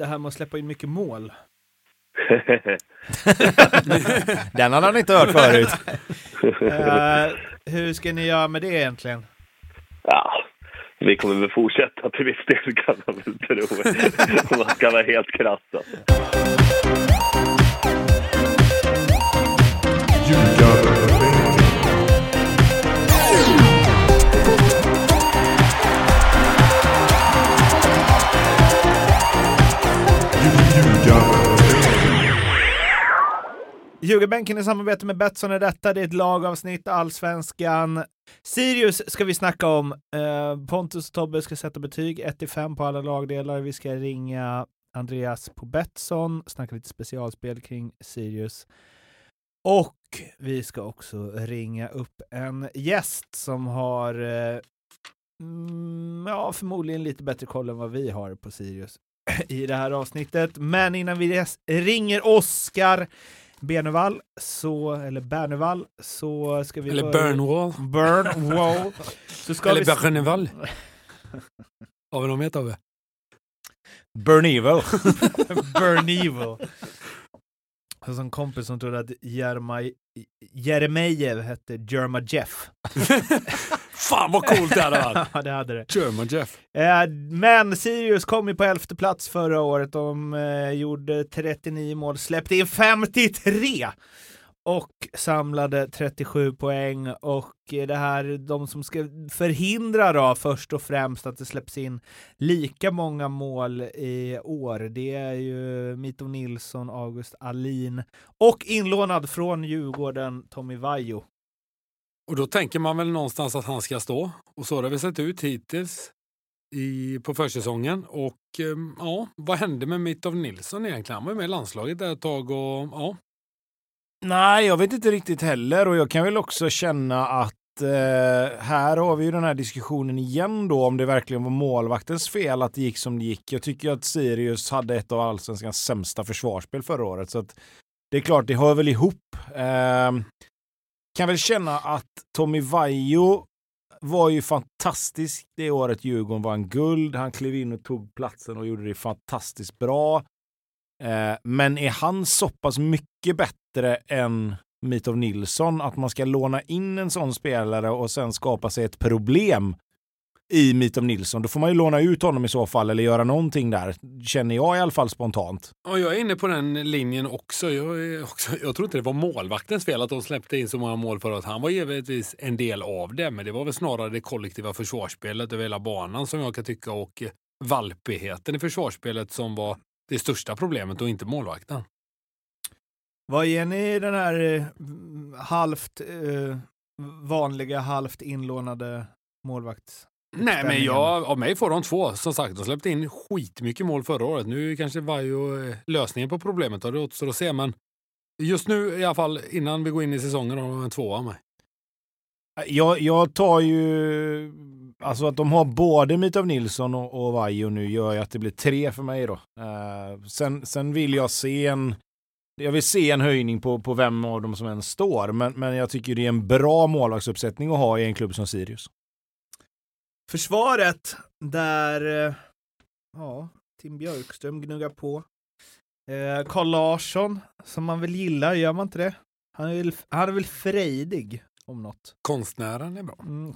det här med att släppa in mycket mål. Den hade han inte hört förut. Eh, hur ska ni göra med det egentligen? Ja, vi kommer väl fortsätta till viss del kan man väl tro. Om man ska vara helt krass. Alltså. Ljugarbänken i samarbete med Betsson är detta. Det är ett lagavsnitt, allsvenskan. Sirius ska vi snacka om. Eh, Pontus och Tobbe ska sätta betyg 1-5 på alla lagdelar. Vi ska ringa Andreas på Betsson, snacka lite specialspel kring Sirius. Och vi ska också ringa upp en gäst som har eh, mm, ja, förmodligen lite bättre koll än vad vi har på Sirius i det här avsnittet. Men innan vi ringer Oskar Bernevall, så, eller Bernevall, så ska vi... Eller börja- Burnwall. Burnwall. Så ska Eller vi... Bernevall. Har vi någon mer Tobbe? Burn Evil. Burn Evil. Och så en kompis som trodde att Jerma, hette Jerma Jeff. Fan vad coolt det hade varit! Ja, det hade det. German Jeff. Eh, Men Sirius kom ju på elfte plats förra året. De eh, gjorde 39 mål, släppte in 53 och samlade 37 poäng. Och eh, det här, de som ska förhindra då först och främst att det släpps in lika många mål i år, det är ju Mito Nilsson, August Alin och inlånad från Djurgården, Tommy Vaiho. Och då tänker man väl någonstans att han ska stå. Och så har det väl sett ut hittills i, på försäsongen. Och ehm, ja, vad hände med Mitov Nilsson egentligen? Han var ju med i landslaget där ett tag och ja. Nej, jag vet inte riktigt heller och jag kan väl också känna att eh, här har vi ju den här diskussionen igen då om det verkligen var målvaktens fel att det gick som det gick. Jag tycker att Sirius hade ett av allsvenskans sämsta försvarsspel förra året så att det är klart, det hör väl ihop. Eh, kan väl känna att Tommy Vaiho var ju fantastisk det året Djurgården vann guld. Han klev in och tog platsen och gjorde det fantastiskt bra. Eh, men är han så pass mycket bättre än Mitov Nilsson att man ska låna in en sån spelare och sen skapa sig ett problem i Mitov Nilsson? Då får man ju låna ut honom i så fall eller göra någonting där, känner jag i alla fall spontant. Och jag är inne på den linjen också. Jag, är också. jag tror inte det var målvaktens fel att de släppte in så många mål förra året. Han var givetvis en del av det, men det var väl snarare det kollektiva försvarsspelet över hela banan som jag kan tycka och valpigheten i försvarsspelet som var det största problemet och inte målvakten. Vad ger ni den här eh, halvt eh, vanliga, halvt inlånade målvakts... Nej, men jag, av mig får de två. Som sagt, de släppte in skitmycket mål förra året. Nu kanske var ju eh, lösningen på problemet och det återstår att se. Men just nu i alla fall, innan vi går in i säsongen, har de en tvåa av mig. Jag, jag tar ju... Alltså att de har både Mitov Nilsson och, och Vaiho nu gör ju att det blir tre för mig då. Eh, sen, sen vill jag se en... Jag vill se en höjning på, på vem av dem som än står, men, men jag tycker det är en bra målvaktsuppsättning att ha i en klubb som Sirius. Försvaret, där eh, ja, Tim Björkström gnuggar på. Eh, Carl Larsson, som man väl gillar, gör man inte det? Han är väl, han är väl frejdig om något. Konstnären är bra. Mm,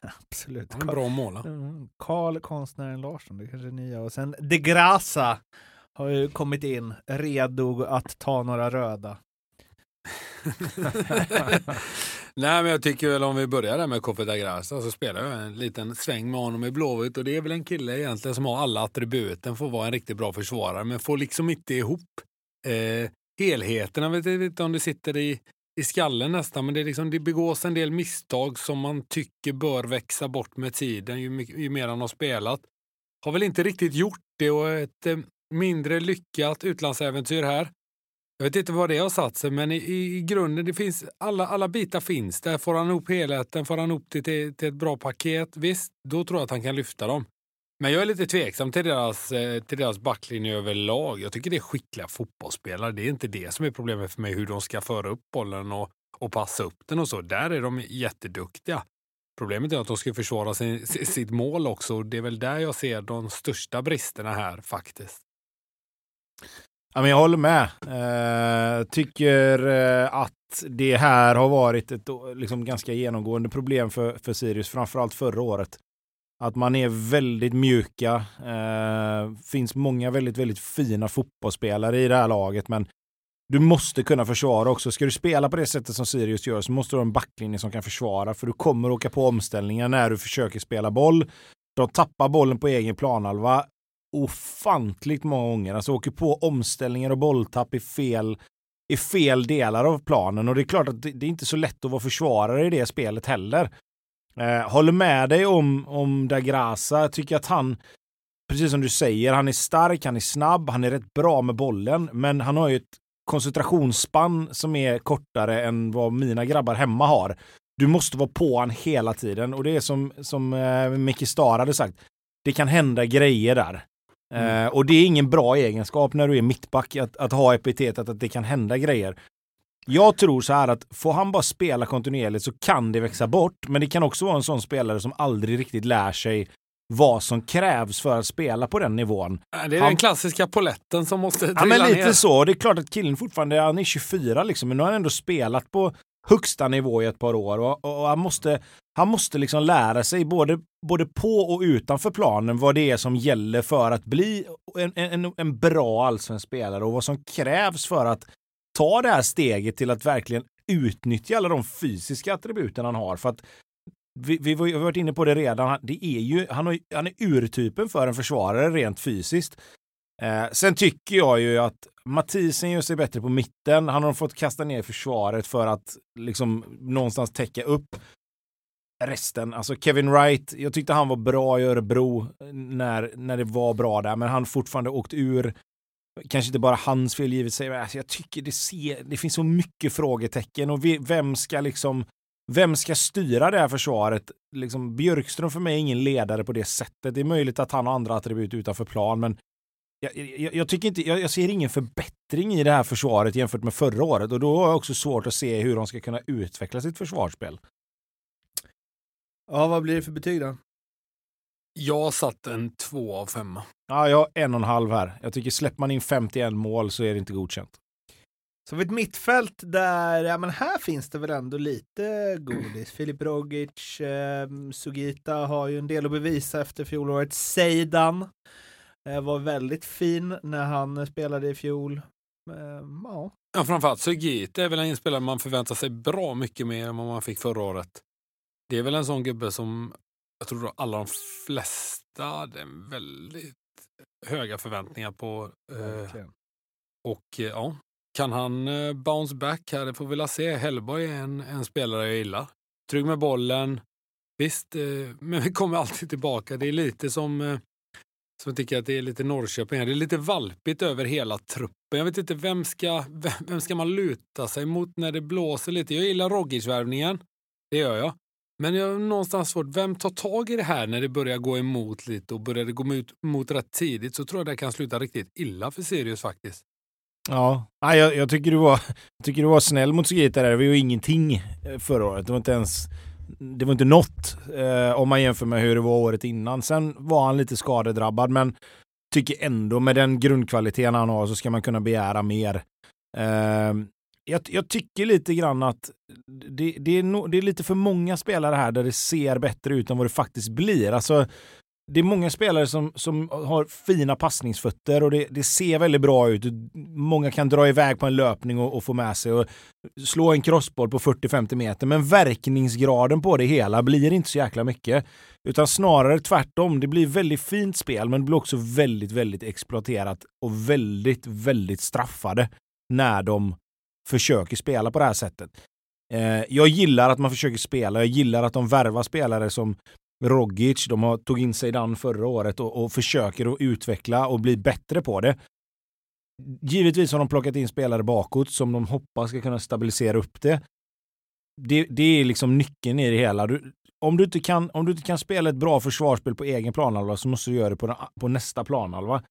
absolut. Han är bra att måla. Mm, Karl konstnären Larsson, det kanske är nya. Och sen De Grasa har ju kommit in, redo att ta några röda. Nej, men jag tycker väl om vi börjar där med Kofi Dagrasa så spelar jag en liten sväng med honom i Blåvitt och det är väl en kille egentligen som har alla attributen för att vara en riktigt bra försvarare men får liksom inte ihop eh, helheten. Jag vet inte om det sitter i, i skallen nästan men det, är liksom, det begås en del misstag som man tycker bör växa bort med tiden ju, ju mer han har spelat. Har väl inte riktigt gjort det och ett eh, mindre lyckat utlandsäventyr här. Jag vet inte vad det har satt sig, men i, i, i grunden, det finns, alla, alla bitar finns där. Får han ihop helheten, får han ihop det till, till ett bra paket, visst, då tror jag att han kan lyfta dem. Men jag är lite tveksam till deras, eh, till deras backlinje överlag. Jag tycker det är skickliga fotbollsspelare. Det är inte det som är problemet för mig, hur de ska föra upp bollen och, och passa upp den och så. Där är de jätteduktiga. Problemet är att de ska försvara sin, sitt mål också. Det är väl där jag ser de största bristerna här faktiskt. Ja, men jag håller med. Eh, tycker eh, att det här har varit ett liksom, ganska genomgående problem för, för Sirius, framförallt förra året. Att man är väldigt mjuka. Eh, finns många väldigt, väldigt fina fotbollsspelare i det här laget, men du måste kunna försvara också. Ska du spela på det sättet som Sirius gör så måste du ha en backlinje som kan försvara, för du kommer åka på omställningar när du försöker spela boll. De tappar bollen på egen planhalva ofantligt många gånger. Alltså åker på omställningar och bolltapp i fel, i fel delar av planen. Och det är klart att det, det är inte så lätt att vara försvarare i det spelet heller. Eh, håller med dig om, om Dagrasa. Tycker att han, precis som du säger, han är stark, han är snabb, han är rätt bra med bollen. Men han har ju ett koncentrationsspann som är kortare än vad mina grabbar hemma har. Du måste vara på han hela tiden och det är som, som eh, Micke Star hade sagt. Det kan hända grejer där. Mm. Eh, och det är ingen bra egenskap när du är mittback att, att ha epitetet att det kan hända grejer. Jag tror så här att får han bara spela kontinuerligt så kan det växa bort. Men det kan också vara en sån spelare som aldrig riktigt lär sig vad som krävs för att spela på den nivån. Det är han... den klassiska poletten som måste trilla Ja, men lite ner. så. Det är klart att killen fortfarande, han är 24 liksom, men nu har han ändå spelat på högsta nivå i ett par år och, och han måste, han måste liksom lära sig både, både på och utanför planen vad det är som gäller för att bli en, en, en bra allsvensk spelare och vad som krävs för att ta det här steget till att verkligen utnyttja alla de fysiska attributen han har. För att vi, vi har varit inne på det redan. Det är ju, han, har, han är urtypen för en försvarare rent fysiskt. Eh, sen tycker jag ju att Mathisen gör sig bättre på mitten. Han har fått kasta ner försvaret för att liksom någonstans täcka upp resten. Alltså Kevin Wright, jag tyckte han var bra i Örebro när, när det var bra där, men han fortfarande åkt ur. Kanske inte bara hans fel givet sig, men alltså jag tycker det, ser, det finns så mycket frågetecken och vem ska liksom vem ska styra det här försvaret? Liksom, Björkström för mig är ingen ledare på det sättet. Det är möjligt att han har andra attribut utanför plan, men jag, jag, jag tycker inte, jag, jag, ser ingen förbättring i det här försvaret jämfört med förra året och då har jag också svårt att se hur de ska kunna utveckla sitt försvarsspel. Ja, vad blir det för betyg då? Jag satt en två av femma. Ja, jag har en och en halv här. Jag tycker släpper man in 51 mål så är det inte godkänt. Så ett mittfält där, ja men här finns det väl ändå lite godis. Filip Rogic, eh, Sugita har ju en del att bevisa efter fjolåret. Seidan var väldigt fin när han spelade i fjol. Eh, ja. ja, framförallt Sugita är väl en spelare man förväntar sig bra mycket mer än vad man fick förra året. Det är väl en sån gubbe som jag tror alla de flesta hade väldigt höga förväntningar på. Eh, och eh, ja, kan han eh, bounce back här? Det får vi väl se. Hellborg är en, en spelare jag gillar. Trygg med bollen. Visst, eh, men vi kommer alltid tillbaka. Det är lite som, eh, som jag tycker att det är lite Norrköping. Det är lite valpigt över hela truppen. Jag vet inte, vem ska, vem, ska man luta sig mot när det blåser lite? Jag gillar Rogic-värvningen. Det gör jag. Men jag har någonstans svårt, vem tar tag i det här när det börjar gå emot lite och börjar det gå emot, emot rätt tidigt så tror jag det kan sluta riktigt illa för Sirius faktiskt. Ja, jag, jag tycker, du var, tycker du var snäll mot Sugita där. Det var ju ingenting eh, förra året. Det var inte ens det var inte något eh, om man jämför med hur det var året innan. Sen var han lite skadedrabbad, men tycker ändå med den grundkvaliteten han har så ska man kunna begära mer. Eh, jag, jag, tycker lite grann att det, det, är no, det är lite för många spelare här där det ser bättre ut än vad det faktiskt blir. Alltså, det är många spelare som, som har fina passningsfötter och det, det ser väldigt bra ut. Många kan dra iväg på en löpning och, och få med sig och slå en crossboll på 40-50 meter. Men verkningsgraden på det hela blir inte så jäkla mycket. Utan snarare tvärtom. Det blir väldigt fint spel men det blir också väldigt, väldigt exploaterat och väldigt, väldigt straffade när de försöker spela på det här sättet. Eh, jag gillar att man försöker spela. Jag gillar att de värvar spelare som Rogic, de har tog in sig den förra året och, och försöker att utveckla och bli bättre på det. Givetvis har de plockat in spelare bakåt som de hoppas ska kunna stabilisera upp det. Det, det är liksom nyckeln i det hela. Du, om, du inte kan, om du inte kan spela ett bra försvarsspel på egen planhalva så måste du göra det på, den, på nästa planhalva.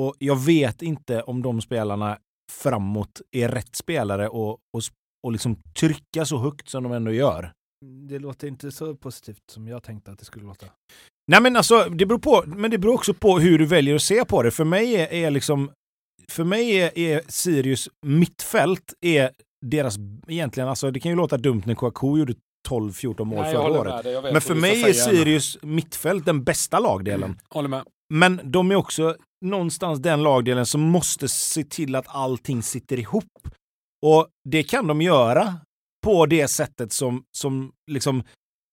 Och jag vet inte om de spelarna framåt är rätt spelare och, och, och liksom trycka så högt som de ändå gör. Det låter inte så positivt som jag tänkte att det skulle låta. Nej men alltså, det beror på, men det beror också på hur du väljer att se på det. För mig är, är liksom för mig är, är Sirius mittfält är deras, egentligen, alltså det kan ju låta dumt när Kouakou gjorde 12-14 mål Nej, förra året. dig. Men för mig är. Sirius mittfält den bästa lagdelen. Håller med. Men de är också någonstans den lagdelen som måste se till att allting sitter ihop. Och det kan de göra på det sättet som, som liksom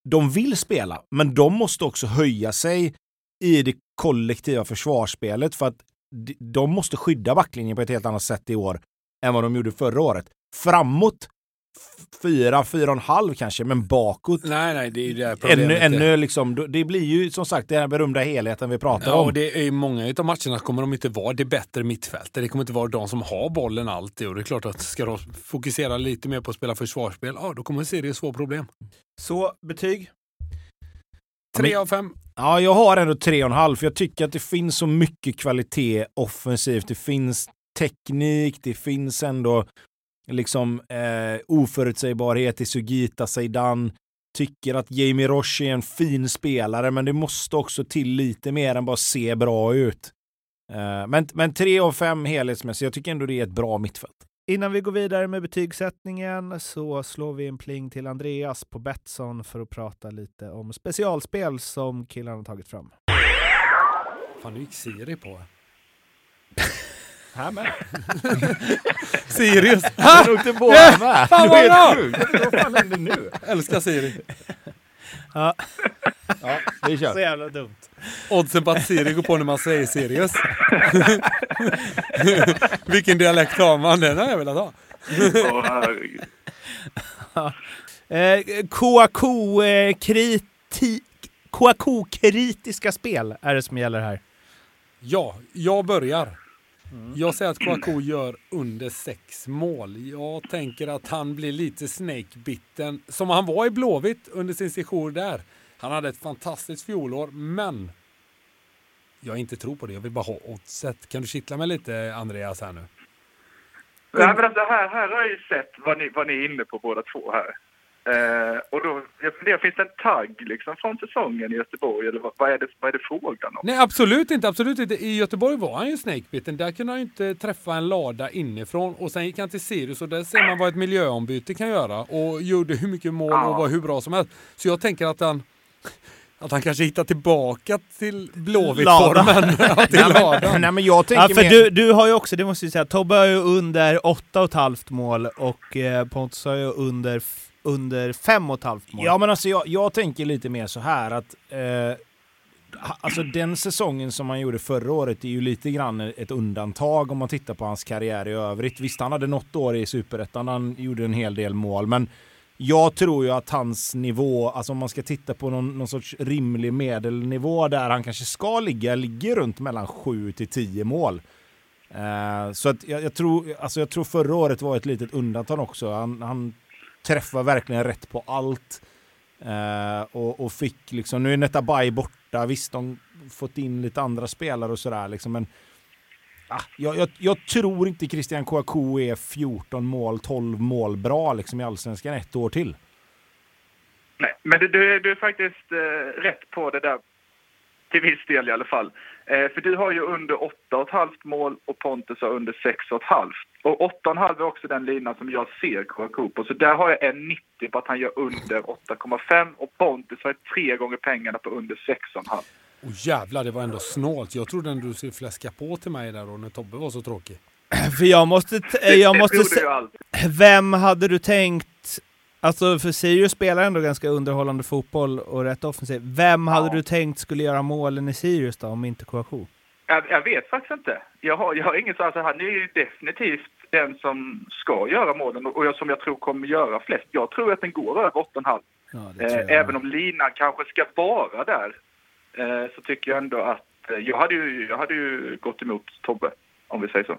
de vill spela. Men de måste också höja sig i det kollektiva försvarsspelet för att de- måste skydda backlinjen på ett helt annat sätt i år än vad de gjorde förra året. Framåt fyra, fyra och en halv kanske, men bakåt Nej, nej, det är ju det här problemet. ännu, är. ännu liksom, det blir ju som sagt den här berömda helheten vi pratar Ja, om. och det är i många av matcherna kommer de inte vara det bättre mittfältet. Det kommer inte vara de som har bollen alltid. Och det är klart att ska de fokusera lite mer på att spela försvarsspel, ja då kommer Sirius få problem. Så, betyg? Tre av fem. Ja, jag har ändå tre och en halv, för jag tycker att det finns så mycket kvalitet offensivt. Det finns teknik, det finns ändå liksom eh, oförutsägbarhet i Sugita Zeidan. Tycker att Jamie Roche är en fin spelare, men det måste också till lite mer än bara se bra ut. Eh, men, men tre av fem helhetsmässigt, jag tycker ändå det är ett bra mittfält. Innan vi går vidare med betygssättningen så slår vi en pling till Andreas på Betsson för att prata lite om specialspel som killarna har tagit fram. Fan, nu gick Siri på. Här med. Sirius! Han åkte på här med. Fan, vad sjukt. Vad fan händer nu? Älskar Siri. Ja, vi Så kör. jävla dumt. Oddsen på att Siri går på när man säger Sirius. Vilken dialekt har man? Den har jag velat ha. Åh, herregud. Eh, Kouakou, eh, kriti- Kouakou-kritiska spel är det som gäller här. Ja, jag börjar. Jag säger att Kouakou gör under sex mål. Jag tänker att han blir lite snakebitten, som han var i Blåvitt under sin sejour där. Han hade ett fantastiskt fjolår, men jag inte tror på det. Jag vill bara ha oddset. Kan du kittla mig lite, Andreas, här nu? Nej, men alltså här, här har jag ju sett vad ni, vad ni är inne på båda två här. Eh, och då, jag funderar, finns det en tagg liksom från säsongen i Göteborg eller vad, vad, är, det, vad är det frågan om? Nej, absolut inte. Absolut inte. I Göteborg var han ju snakebitten. Där kunde han ju inte träffa en lada inifrån. Och sen gick han till Sirius och där ser man vad ett miljöombyte kan göra. Och gjorde hur mycket mål och Ja. var hur bra som helst. Så jag tänker att han att han kanske hittar tillbaka till Blåvitt-formen. Ja, till ladan. Nej, men jag tänker Ja, för mer... du, du har ju också, det måste jag säga, Tobbe har ju under 8,5 mål och eh, Pontus har ju under, f- under 5,5 mål. Ja, men alltså jag, jag tänker lite mer så här att eh, alltså den säsongen som han gjorde förra året är ju lite grann ett undantag om man tittar på hans karriär i övrigt. Visst, han hade något år i superettan, han gjorde en hel del mål, men jag tror ju att hans nivå, alltså om man ska titta på någon, någon sorts rimlig medelnivå där han kanske ska ligga, ligger runt mellan 7 till 10 mål. Eh, så att jag, jag, tror, alltså jag tror förra året var ett litet undantag också. Han, han träffar verkligen rätt på allt. Eh, och, och fick liksom, nu är Netabay borta, visst de fått in lite andra spelare och sådär liksom, men ah, jag, jag, jag tror inte Christian Kouakou är 14 mål, 12 mål bra liksom i Allsvenskan ett år till. Nej, men du, du, är- du är faktiskt eh, rätt på det där. Till viss del i alla fall. Eh, för du har ju under 8,5 mål och Pontus har under 6,5. Och 8,5 är också den linan som jag ser Kouakou på. Så där har jag en 90 på att han gör under 8,5 och Pontus har tre gånger pengarna på under 6,5. Åh jävlar, det var ändå snålt. Jag trodde ändå du skulle fläska på till mig där då när Tobbe var så tråkig. För jag måste, jag det måste se, ju allt. vem hade du tänkt, alltså för Sirius spelar ändå ganska underhållande fotboll och rätt offensiv. Vem hade Ja. du tänkt skulle göra målen i Sirius då, om inte Kouakou? Jag, jag vet faktiskt inte. Jag har, jag har ingen så alltså, Han är ju definitivt den som ska göra målen och jag, som jag tror kommer göra flest. Jag tror att den går över 8,5. Ja, Eh, även om linan kanske ska vara där eh, så tycker jag ändå att eh, jag hade, ju, jag hade ju gått emot Tobbe, om vi säger så.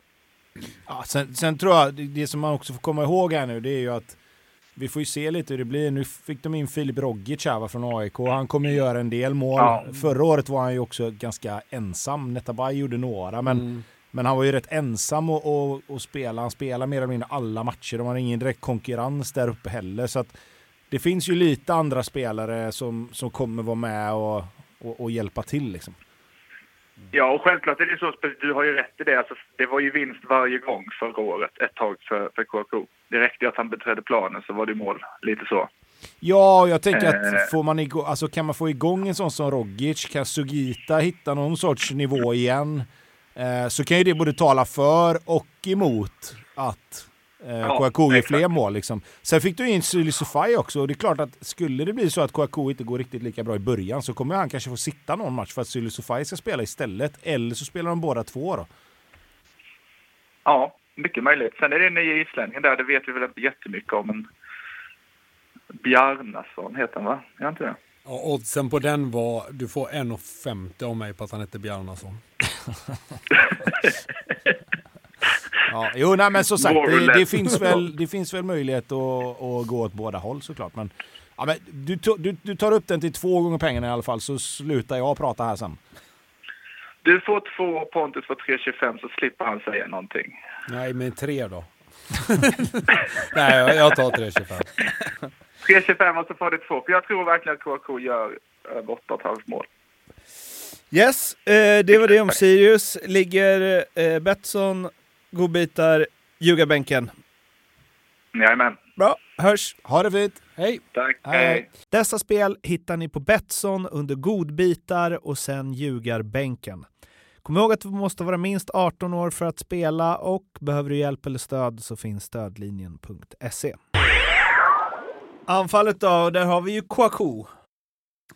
Ja, sen, sen tror jag, det, det som man också får komma ihåg här nu, det är ju att vi får ju se lite hur det blir. Nu fick de in Filip Rogic här från AIK. Han kommer ju göra en del mål. Ja. Förra året var han ju också ganska ensam. Netabay gjorde några, men, Mm. men han var ju rätt ensam och, och, och spela. Han spelar mer eller mindre alla matcher. De har ingen direkt konkurrens där uppe heller. Så att det finns ju lite andra spelare som, som kommer vara med och, och, och hjälpa till liksom. Ja, och självklart är det så. Du har ju rätt i det. Alltså, det var ju vinst varje gång förra året, ett tag för, för KK. Det räckte att han beträdde planen så var det mål. Lite så. Ja, jag tänker Eh. att får man igång, alltså kan man få igång en sån som Rogic, kan Sugita hitta någon sorts nivå igen, eh, så kan ju det både tala för och emot att eh, Ja, Kouakou gör fler mål. Liksom. Sen fick du in Syli Sofai också och det är klart att skulle det bli så att Kouakou inte går riktigt lika bra i början så kommer han kanske få sitta någon match för att Syli Sofai ska spela istället. Eller så spelar de båda två då. Ja, mycket möjligt. Sen är det nya islänningen där, det vet vi väl inte jättemycket om. Men Bjarnason heter han, va? Är han inte det? Ja, oddsen på den var, du får 1,50 av mig på att han heter Bjarnason. Ja, jo, nej, men som sagt, det, det, finns väl, det finns väl möjlighet att, att gå åt båda håll såklart. Men, ja, men du, du, du tar upp den till två gånger pengarna i alla fall, så slutar jag prata här sen. Du får två, Pontus får 3,25 så slipper han säga någonting. Nej, men tre då. Nej, jag, jag tar 3,25. 3,25 och så får du två. För jag tror verkligen att KK gör över 8,5 mål. Yes, eh, det var det om Sirius. Ligger eh, Betsson, godbitar, ljugarbänken. Jajamän. Bra, hörs! Ha det fint! Hej! Tack. Hej. Hej. Dessa spel hittar ni på Betsson under godbitar och sen ljugarbänken. Kom ihåg att du måste vara minst 18 år för att spela och behöver du hjälp eller stöd så finns stödlinjen.se. Anfallet då, där har vi ju Kouakou.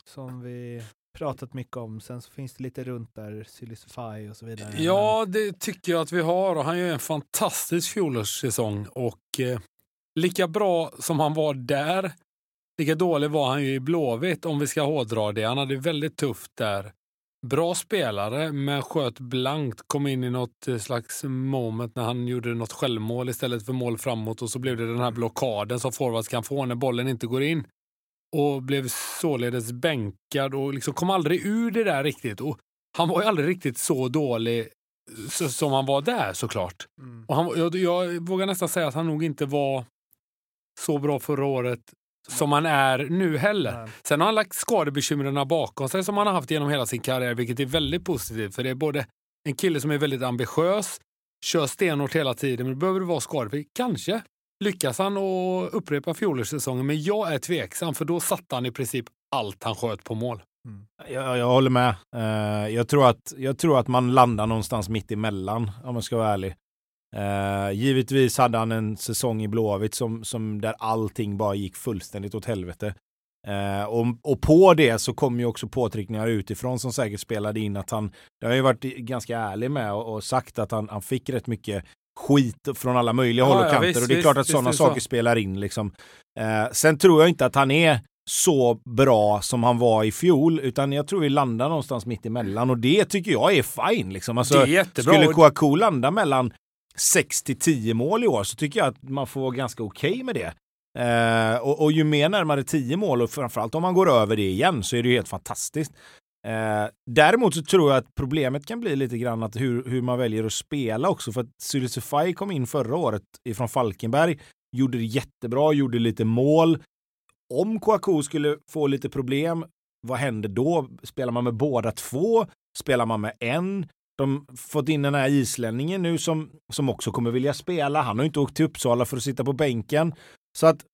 Som vi pratat mycket om. Sen så finns det lite runt där, Sylisify och så vidare. Ja, det tycker jag att vi har han gör en fantastisk fjolårssäsong och eh, lika bra som han var där, lika dålig var han ju i Blåvitt om vi ska hårdra det. Han hade väldigt tufft där. Bra spelare, men sköt blankt. Kom in i något eh, slags moment när han gjorde något självmål istället för mål framåt och så blev det den här blockaden som forwards kan få när bollen inte går in. Och blev således bänkad och liksom kom aldrig ur det där riktigt. Och han var ju aldrig riktigt så dålig så, som han var där såklart. Mm. Och han, jag, jag vågar nästan säga att han nog inte var så bra förra året som han är nu heller. Nej. Sen har han lagt skadebekymren bakom sig som han har haft genom hela sin karriär, vilket är väldigt positivt. För det är både en kille som är väldigt ambitiös, kör stenhårt hela tiden, men då behöver du vara skadefri. Kanske lyckas han att upprepa fjolårssäsongen, men jag är tveksam, för då satte han i princip allt han sköt på mål. Mm. Jag, jag håller med. Uh, jag, tror att, jag tror att man landar någonstans mitt emellan, om jag ska vara ärlig. Uh, givetvis hade han en säsong i Blåvitt som, som där allting bara gick fullständigt åt helvete. Eh, uh, och, och på det så kom ju också påtryckningar utifrån som säkert spelade in att han, det har ju varit ganska ärlig med och, och sagt att han, han fick rätt mycket skit från alla möjliga Ja, håll och ja, kanter visst, och det är klart att sådana det så. saker spelar in liksom. Eh, sen tror jag inte att han är så bra som han var i fjol, utan jag tror vi landar någonstans mitt emellan och det tycker jag är fine. Liksom. Alltså. Skulle Kouakou landa mellan 6 till 10 mål i år så tycker jag att man får vara ganska okej med det. Eh, och, och ju mer närmare 10 mål och framförallt om man går över det igen så är det ju helt fantastiskt. Eh, däremot så tror jag att problemet kan bli lite grann att hur, hur man väljer att spela också. För att Sylisufaj kom in förra året ifrån Falkenberg, gjorde det jättebra, gjorde lite mål. Om Kouakou skulle få lite problem, vad händer då? Spelar man med båda två? Spelar man med en? De fått in den här islänningen nu som, som också kommer vilja spela. Han har inte åkt till Uppsala för att sitta på bänken. Så att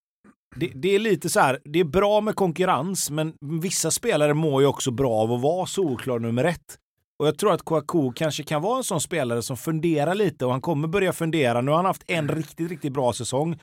det, det är lite så här, det är bra med konkurrens, men vissa spelare mår ju också bra av att vara solklar nummer ett. Och jag tror att Kouakou kanske kan vara en sån spelare som funderar lite och han kommer börja fundera. Nu har han haft en riktigt, riktigt bra säsong.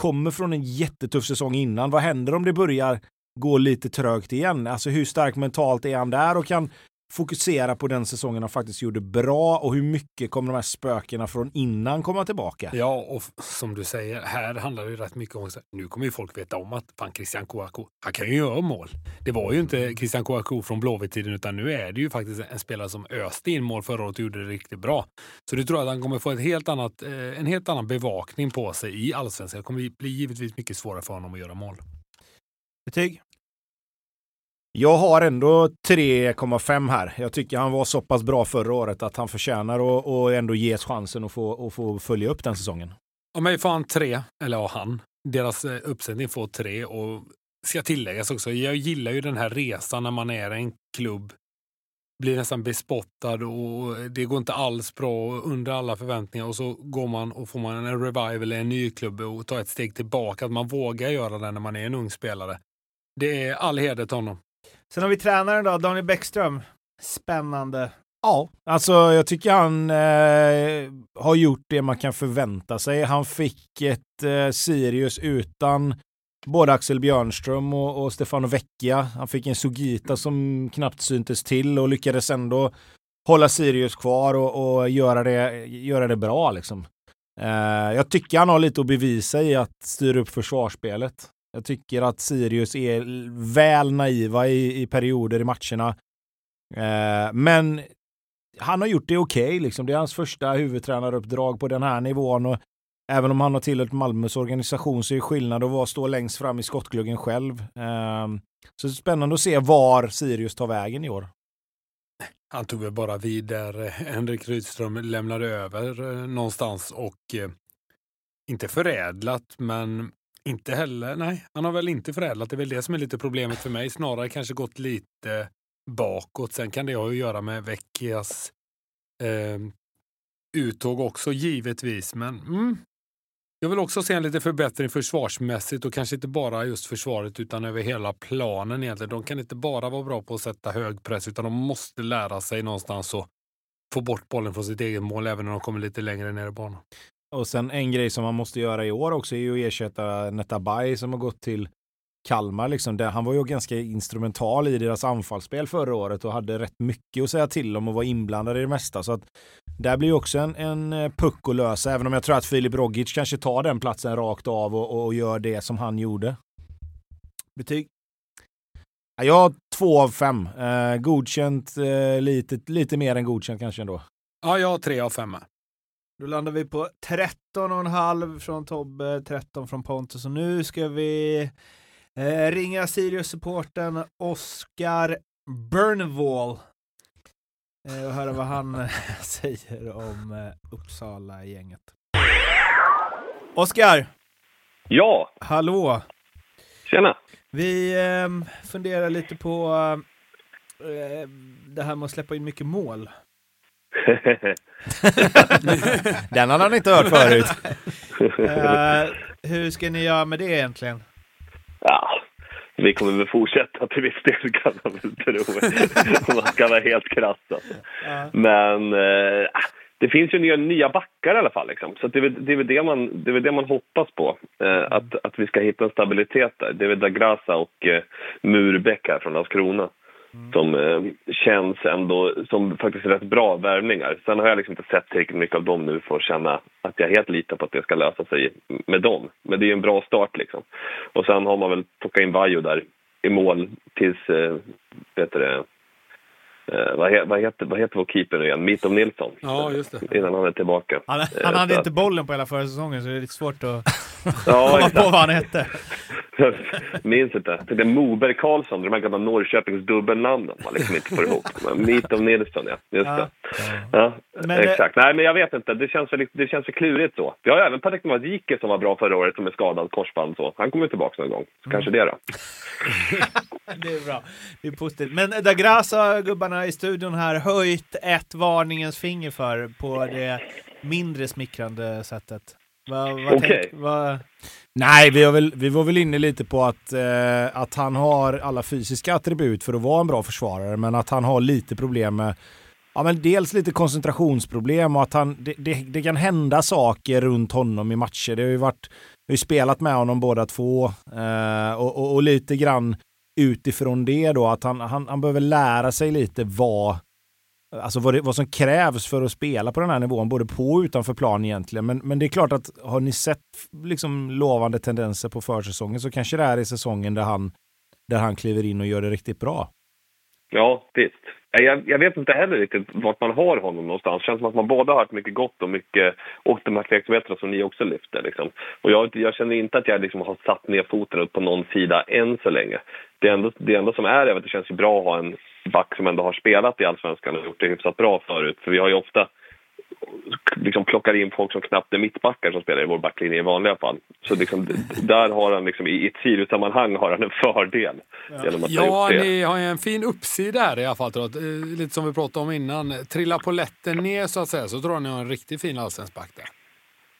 Kommer från en jättetuff säsong innan. Vad händer om det börjar gå lite trögt igen? Alltså hur stark mentalt är han där och kan fokusera på den säsongen han faktiskt gjorde bra och hur mycket kommer de här spökena från innan komma tillbaka? Ja, och som du säger, här handlar det ju rätt mycket om att nu kommer ju folk veta om att fan Christian Kouakou, han kan ju göra mål. Det var ju inte Christian Kouakou från Blåvitt-tiden, utan nu är det ju faktiskt en spelare som öste in mål förra året och gjorde det riktigt bra. Så du tror att han kommer få ett helt annat, eh, en helt annan bevakning på sig i allsvenskan. Det kommer bli givetvis mycket svårare för honom att göra mål. Betyg? Jag har ändå 3,5 här. Jag tycker han var så pass bra förra året att han förtjänar att och ändå ges chansen att få, att få följa upp den säsongen. Av mig får han tre, eller ja, han. Deras eh, uppsättning får tre och ska tilläggas också, jag gillar ju den här resan när man är en klubb blir nästan bespottad och det går inte alls bra under alla förväntningar och så går man och får man en revival i en ny klubb och tar ett steg tillbaka. Att man vågar göra det när man är en ung spelare. Det är all heder till honom. Sen har vi tränaren då, Daniel Bäckström. Spännande. Ja, alltså jag tycker han eh, har gjort det man kan förvänta sig. Han fick ett eh, Sirius utan både Axel Björnström och, och Stefano Vecchia. Han fick en Sugita som knappt syntes till och lyckades ändå hålla Sirius kvar och, och göra, det, göra det bra liksom. Eh, jag tycker han har lite att bevisa i att styra upp försvarsspelet. Jag tycker att Sirius är väl naiva i, i perioder i matcherna. Eh, men han har gjort det okej, okay, liksom. Det är hans första huvudtränaruppdrag på den här nivån och även om han har tillhört Malmös organisation så är det skillnad att vara stå längst fram i skottgluggen själv. Eh, så det är spännande att se var Sirius tar vägen i år. Han tog väl bara vid där eh, Henrik Rydström lämnade över eh, någonstans och eh, inte förädlat, men inte heller, nej, han har väl inte förädlat. Det är väl det som är lite problemet för mig. Snarare kanske gått lite bakåt. Sen kan det ha att göra med Vecchias eh, uttåg också givetvis. Men mm, jag vill också se en lite förbättring försvarsmässigt och kanske inte bara just försvaret utan över hela planen egentligen. De kan inte bara vara bra på att sätta hög press utan de måste lära sig någonstans att få bort bollen från sitt eget mål även när de kommer lite längre ner i banan. Och sen en grej som man måste göra i år också är ju att ersätta Netabay som har gått till Kalmar. Liksom. Han var ju ganska instrumental i deras anfallsspel förra året och hade rätt mycket att säga till om och var inblandad i det mesta. Så att där blir också en, en eh, puck att lösa, även om jag tror att Filip Rogic kanske tar den platsen rakt av och, och gör det som han gjorde. Betyg? Jag har två av fem. Eh, godkänt, eh, lite, lite mer än godkänt kanske ändå. Ja, jag har tre av fem. Då landar vi på 13,5 från Tobbe, 13 från Pontus och nu ska vi eh, ringa Sirius-supporten Oskar Burnwall eh, och höra vad han säger om eh, Uppsala-gänget. Oskar! Ja! Hallå! Tjena! Vi eh, funderar lite på eh, det här med att släppa in mycket mål. Den hade han inte hört förut. uh, hur ska ni göra med det egentligen? Ja, vi kommer väl fortsätta till viss del kan man väl tro. Om man ska vara helt krass. Alltså. Uh. Men uh, det finns ju nya, nya backar i alla fall. Liksom. Så det är, det, är väl det, man, det är det man hoppas på. Eh, att, att vi ska hitta en stabilitet där. Det är väl Dagrasa och eh, Murbeck här från Landskrona. Mm. Som eh, känns ändå som faktiskt rätt bra värvningar. Sen har jag liksom inte sett tillräckligt mycket av dem nu för att känna att jag helt litar på att det ska lösa sig med dem. Men det är ju en bra start liksom. Och sen har man väl plockat in Vajo där i mål tills, eh, vet det, Eh, vad, he, vad, heter, vad heter vår keeper nu igen? Mitov Nilsson. Ja, just det. Innan han är tillbaka. Han, han hade inte bollen på hela förra säsongen så det är lite svårt att ja, komma på vad han hette. Minns inte. Det är Moberg Karlsson, de här gamla Norrköpings dubbelnamnen man liksom inte får ihop. Mitov Nilsson, ja. Just ja. det. Ja, men, eh, exakt. Nej, men jag vet inte. Det känns väl, det känns väl klurigt så. Vi har även Patrik Mazike som var bra förra året, som är skadad korsband så. Han kommer tillbaka någon gång. Så mm. kanske det då. det är bra. Det är positivt. Men Dagrasa, gubbarna i studion här, höjt ett varningens finger för på det mindre smickrande sättet. Vad, vad okay. tänk. Nej, vi, väl, vi var väl inne lite på att, eh, att han har alla fysiska attribut för att vara en bra försvarare, men att han har lite problem med Ja, men dels lite koncentrationsproblem och att han, det, det, det, kan hända saker runt honom i matcher. Det har ju varit, vi har ju spelat med honom båda två eh, och, och, och, lite grann utifrån det då att han, han, han behöver lära sig lite vad, alltså vad, det, vad som krävs för att spela på den här nivån, både på och utanför plan egentligen. Men, men det är klart att har ni sett liksom lovande tendenser på försäsongen så kanske det här är säsongen där han, där han kliver in och gör det riktigt bra. Ja, visst. Jag, jag, vet inte heller riktigt vart man har honom någonstans. Det känns som att man båda har hört mycket gott och mycket och de här tveksamheterna som ni också lyfter. Liksom. Och jag, jag, känner inte att jag liksom har satt ner foten upp på någon sida än så länge. Det enda, det enda som är är att det känns ju bra att ha en back som ändå har spelat i Allsvenskan och gjort det hyfsat bra förut. För vi har ju ofta liksom plockar in folk som knappt är mittbackar som spelar i vår backlinje i vanliga fall. Så liksom, där har han liksom, i ett Sirius-sammanhang har han en fördel. Genom att ha Ja, gjort det. ni har ju en fin uppsida här i alla fall. Jag. Eh, Lite som vi pratade om innan. Trilla på lätten ner så att säga, så tror jag ni har en riktigt fin allsvensk back där.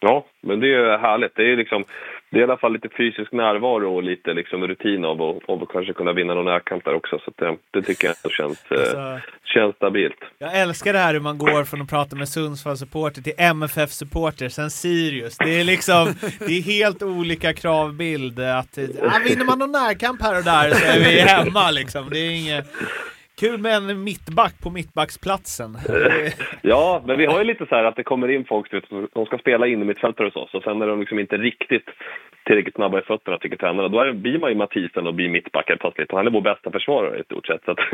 Ja, men det är härligt. Det är, liksom, det är i alla fall lite fysisk närvaro och lite liksom rutin av att, av att kanske kunna vinna någon närkamp där också. Så det, det tycker jag känns, eh, Alltså, känns stabilt. jag älskar det här hur man går från att prata med Sundsvall-supporter till MFF-supporter, sen Sirius. Det är liksom, det är helt olika kravbild. Att, ja, vinner man någon närkamp här och där så är vi hemma liksom. Det är inget... Kul med en mittback på mittbacksplatsen. Ja, men vi har ju lite så här att det kommer in folk, vet, som ska spela in i mittfältare hos oss och sen är de liksom inte riktigt tillräckligt snabba i fötterna tycker tränarna. Då är, blir man ju Mathisen och blir mittback helt plötsligt och han är vår bästa försvarare i stort sett. Så att,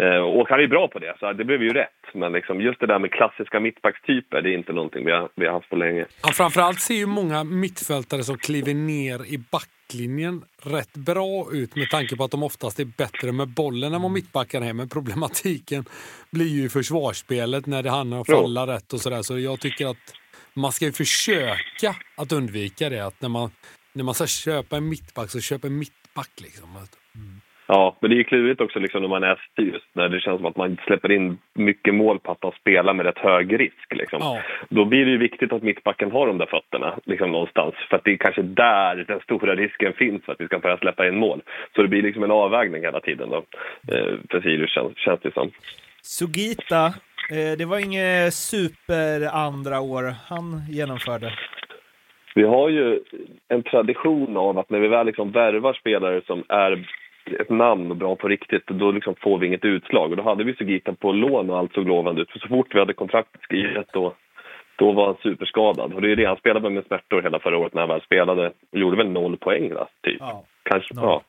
eh, och han är bra på det, så det blev ju rätt. Men liksom just det där med klassiska mittbackstyper, det är inte någonting vi har, vi har haft på länge. Ja, framförallt ser ju många mittfältare som kliver ner i backlinjen rätt bra ut med tanke på att de oftast är bättre med bollen än vad mittbacken är. Men problematiken blir ju försvarsspelet när det handlar om att falla rätt och sådär. Så jag tycker att man ska ju försöka att undvika det. Att när man, när man ska köpa en mittback så köp en mittback liksom. Ja, men det är ju klurigt också liksom när man är Sirius, när det känns som att man släpper in mycket mål på att de spelar med rätt hög risk. Liksom. Ja. Då blir det ju viktigt att mittbacken har de där fötterna liksom någonstans. För att det är kanske där den stora risken finns för att vi ska börja släppa in mål. Så det blir liksom en avvägning hela tiden då. Eh, för Sirius känns, känns det som. Sugita, eh, det var inget super andra år han genomförde. Vi har ju en tradition av att när vi väl liksom värvar spelare som är ett namn och bra på riktigt, då liksom får vi inget utslag. Och då hade vi Sugita på lån och allt såg lovande ut. För så fort vi hade kontraktet skrivet då, då var han superskadad. Och det är det, han spelade med smärtor hela förra året när han väl spelade. Och gjorde väl noll poäng va, typ. Ja. Kanske, Noll. ja.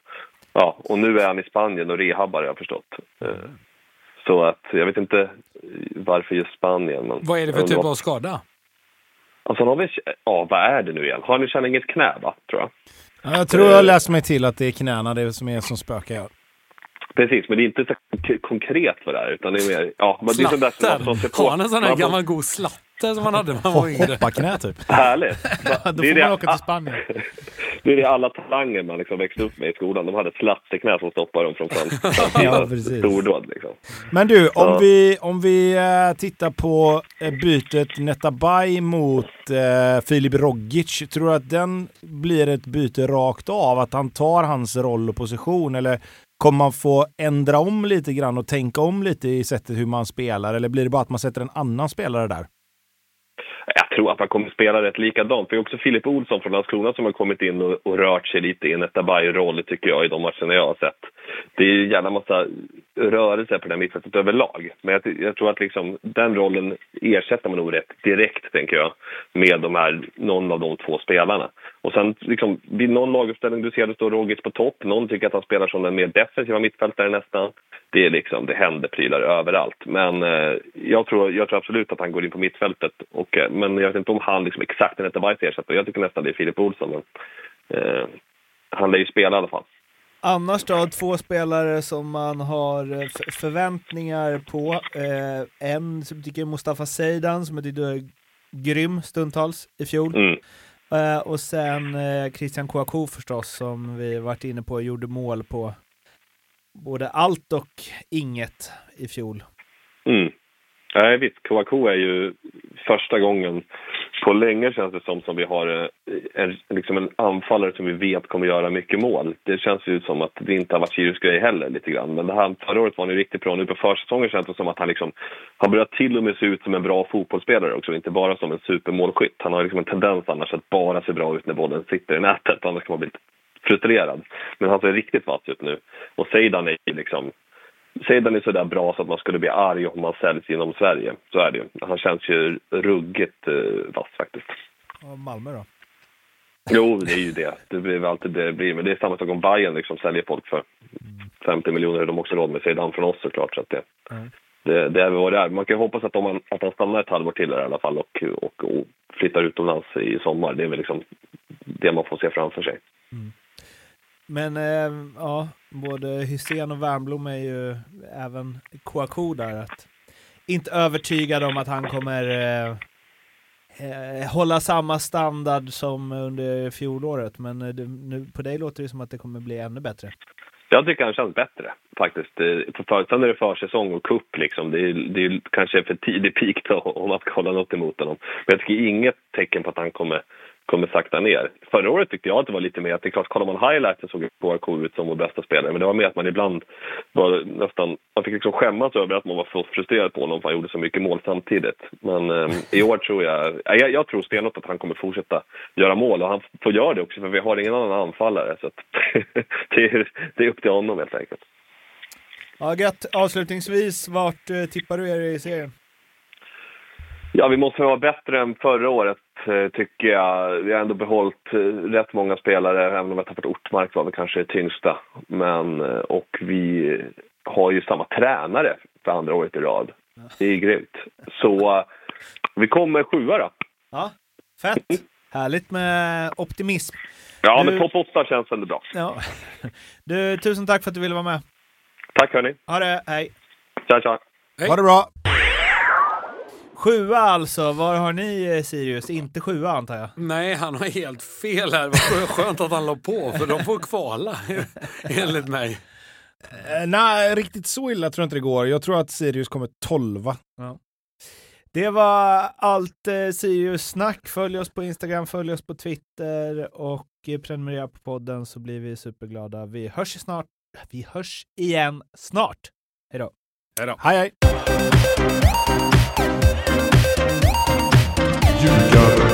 ja. Och nu är han i Spanien och rehabbar har jag förstått. Eh, Så att jag vet inte varför just Spanien. Men Vad är det för typ av skada? Alltså han har väl, ja vad är det nu igen? Har han känner inget knä va, tror jag? Ja, jag tror jag har läst mig till att det är knäna det som är som spökar. Ja. Precis, men det är inte så konk- konkret vad det är. Utan det är mer, ja, men det är sånt där som man får se Slatter? på. Har han en sån här gammal god slatte som man hade när man var yngre? Hopparknä typ. Härligt! Då det, får det, man åka till Spanien. det är det alla talanger man liksom växte upp med i skolan. De hade ett slatteknä som stoppade dem från framtida stordåd. Liksom. Men du, om Ja. vi, om vi eh, tittar på eh, bytet Netabay mot eh, Filip Rogic. Tror du att den blir ett byte rakt av? Att han tar hans roll och position? Eller kommer man få ändra om lite grann och tänka om lite i sättet hur man spelar? Eller blir det bara att man sätter en annan spelare där? I Jag tror att man kommer spela rätt likadant. Vi det är också Filip Olsson från Landskrona som har kommit in och, och rört sig lite i en Etabay-roll tycker jag i de matcherna jag har sett. Det är ju gärna massa rörelse på det här mittfältet överlag. Men jag, jag tror att liksom, den rollen ersätter man nog rätt direkt, tänker jag, med de här, någon av de två spelarna. Och sen liksom, vid någon laguppställning du ser det står Rogic på topp. Någon tycker att han spelar som den mer defensiva mittfältaren nästan. Det, är liksom, det händer prylar överallt. Men eh, jag, tror, jag tror absolut att han går in på mittfältet. Och, eh, men jag vet inte om han liksom exakt är Etabajs ersättare. Jag tycker nästan det är Filip Olsson. Men, eh, han lär ju spela i alla fall. Annars då, två spelare som man har eh, förväntningar på. Eh, en som tycker är Mustafa Seidan som jag tyckte var grym stundtals i fjol. Mm. Eh, och sen eh, Christian Kouakou förstås som vi varit inne på gjorde mål på både allt och inget i fjol. Mm. Nej, visst. Kouakou är ju första gången på länge känns det som som vi har eh, en, liksom en anfallare som vi vet kommer göra mycket mål. Det känns ju som att det inte har varit Sirius grej heller lite grann. Men det här, förra året var han ju riktigt bra. Nu på försäsongen känns det som att han liksom har börjat till och med se ut som en bra fotbollsspelare också. Inte bara som en supermålskytt. Han har liksom en tendens annars att bara se bra ut när bollen sitter i nätet. Annars kan man bli lite frustrerad. Men han ser riktigt vass ut nu. Och Seidan är ju liksom Seidan är så där bra så att man skulle bli arg om han säljs inom Sverige. Så är det ju. Han känns ju ruggigt eh, vass faktiskt. Och Malmö då? Jo, det är ju det. Det blir väl alltid det det blir. Men det är samma sak om Bayern liksom säljer folk för 50 miljoner. är De också råd med Seidan från oss såklart. Så att det, Mm. det, det är väl vad det är. Man kan ju hoppas att, om han, att han stannar ett halvår till där i alla fall och, och, och flyttar utomlands i sommar. Det är väl liksom det man får se framför sig. Men eh, ja, både Hysén och Wernbloom är ju även Kouakou där. Att inte övertygad om att han kommer eh, eh, hålla samma standard som under fjolåret, men eh, det, nu, på dig låter det som att det kommer bli ännu bättre. Jag tycker han känns bättre faktiskt. Eh, Förutom när det är försäsong och cup liksom. Det är, det är kanske för tidig peak då, om man ska hålla något emot honom. Men jag tycker inget tecken på att han kommer kommer sakta ner. Förra året tyckte jag att det var lite mer att det är klart, kollar man highlights såg KRK ut som vår bästa spelare. Men det var mer att man ibland var nästan, man fick liksom skämmas över att man var så frustrerad på honom för han gjorde så mycket mål samtidigt. Men eh, i år tror jag, jag, jag tror stenhårt att han kommer fortsätta göra mål och han får göra det också för vi har ingen annan anfallare. Så det, är, det är upp till honom helt enkelt. Ja, gött. Avslutningsvis, vart eh, tippar du er i serien? Ja, vi måste vara bättre än förra året tycker jag. Vi har ändå behållit eh, rätt många spelare, även om vi har tappat Ortmark var väl kanske det tyngsta. Men, eh, och vi har ju samma tränare för andra året i rad. Det är grymt. Så vi kommer sjua då. Ja, fett. Härligt med optimism. Ja, du... men topp åtta känns ändå bra. Ja. Du, tusen tack för att du ville vara med. Tack hörni. Ha det, hej. Tja, tja. Hej. Ha det bra. Sjua alltså, var har ni eh, Sirius? Inte sjua antar jag? Nej, han har helt fel här. Vad skönt att han la på, för de får kvala enligt mig. Eh, nej, riktigt så illa tror jag inte det går. Jag tror att Sirius kommer tolva. Ja. Det var allt eh, Sirius-snack. Följ oss på Instagram, följ oss på Twitter och eh, prenumerera på podden så blir vi superglada. Vi hörs snart. Vi hörs igen snart. Hej då. Hej då. Hej hej. You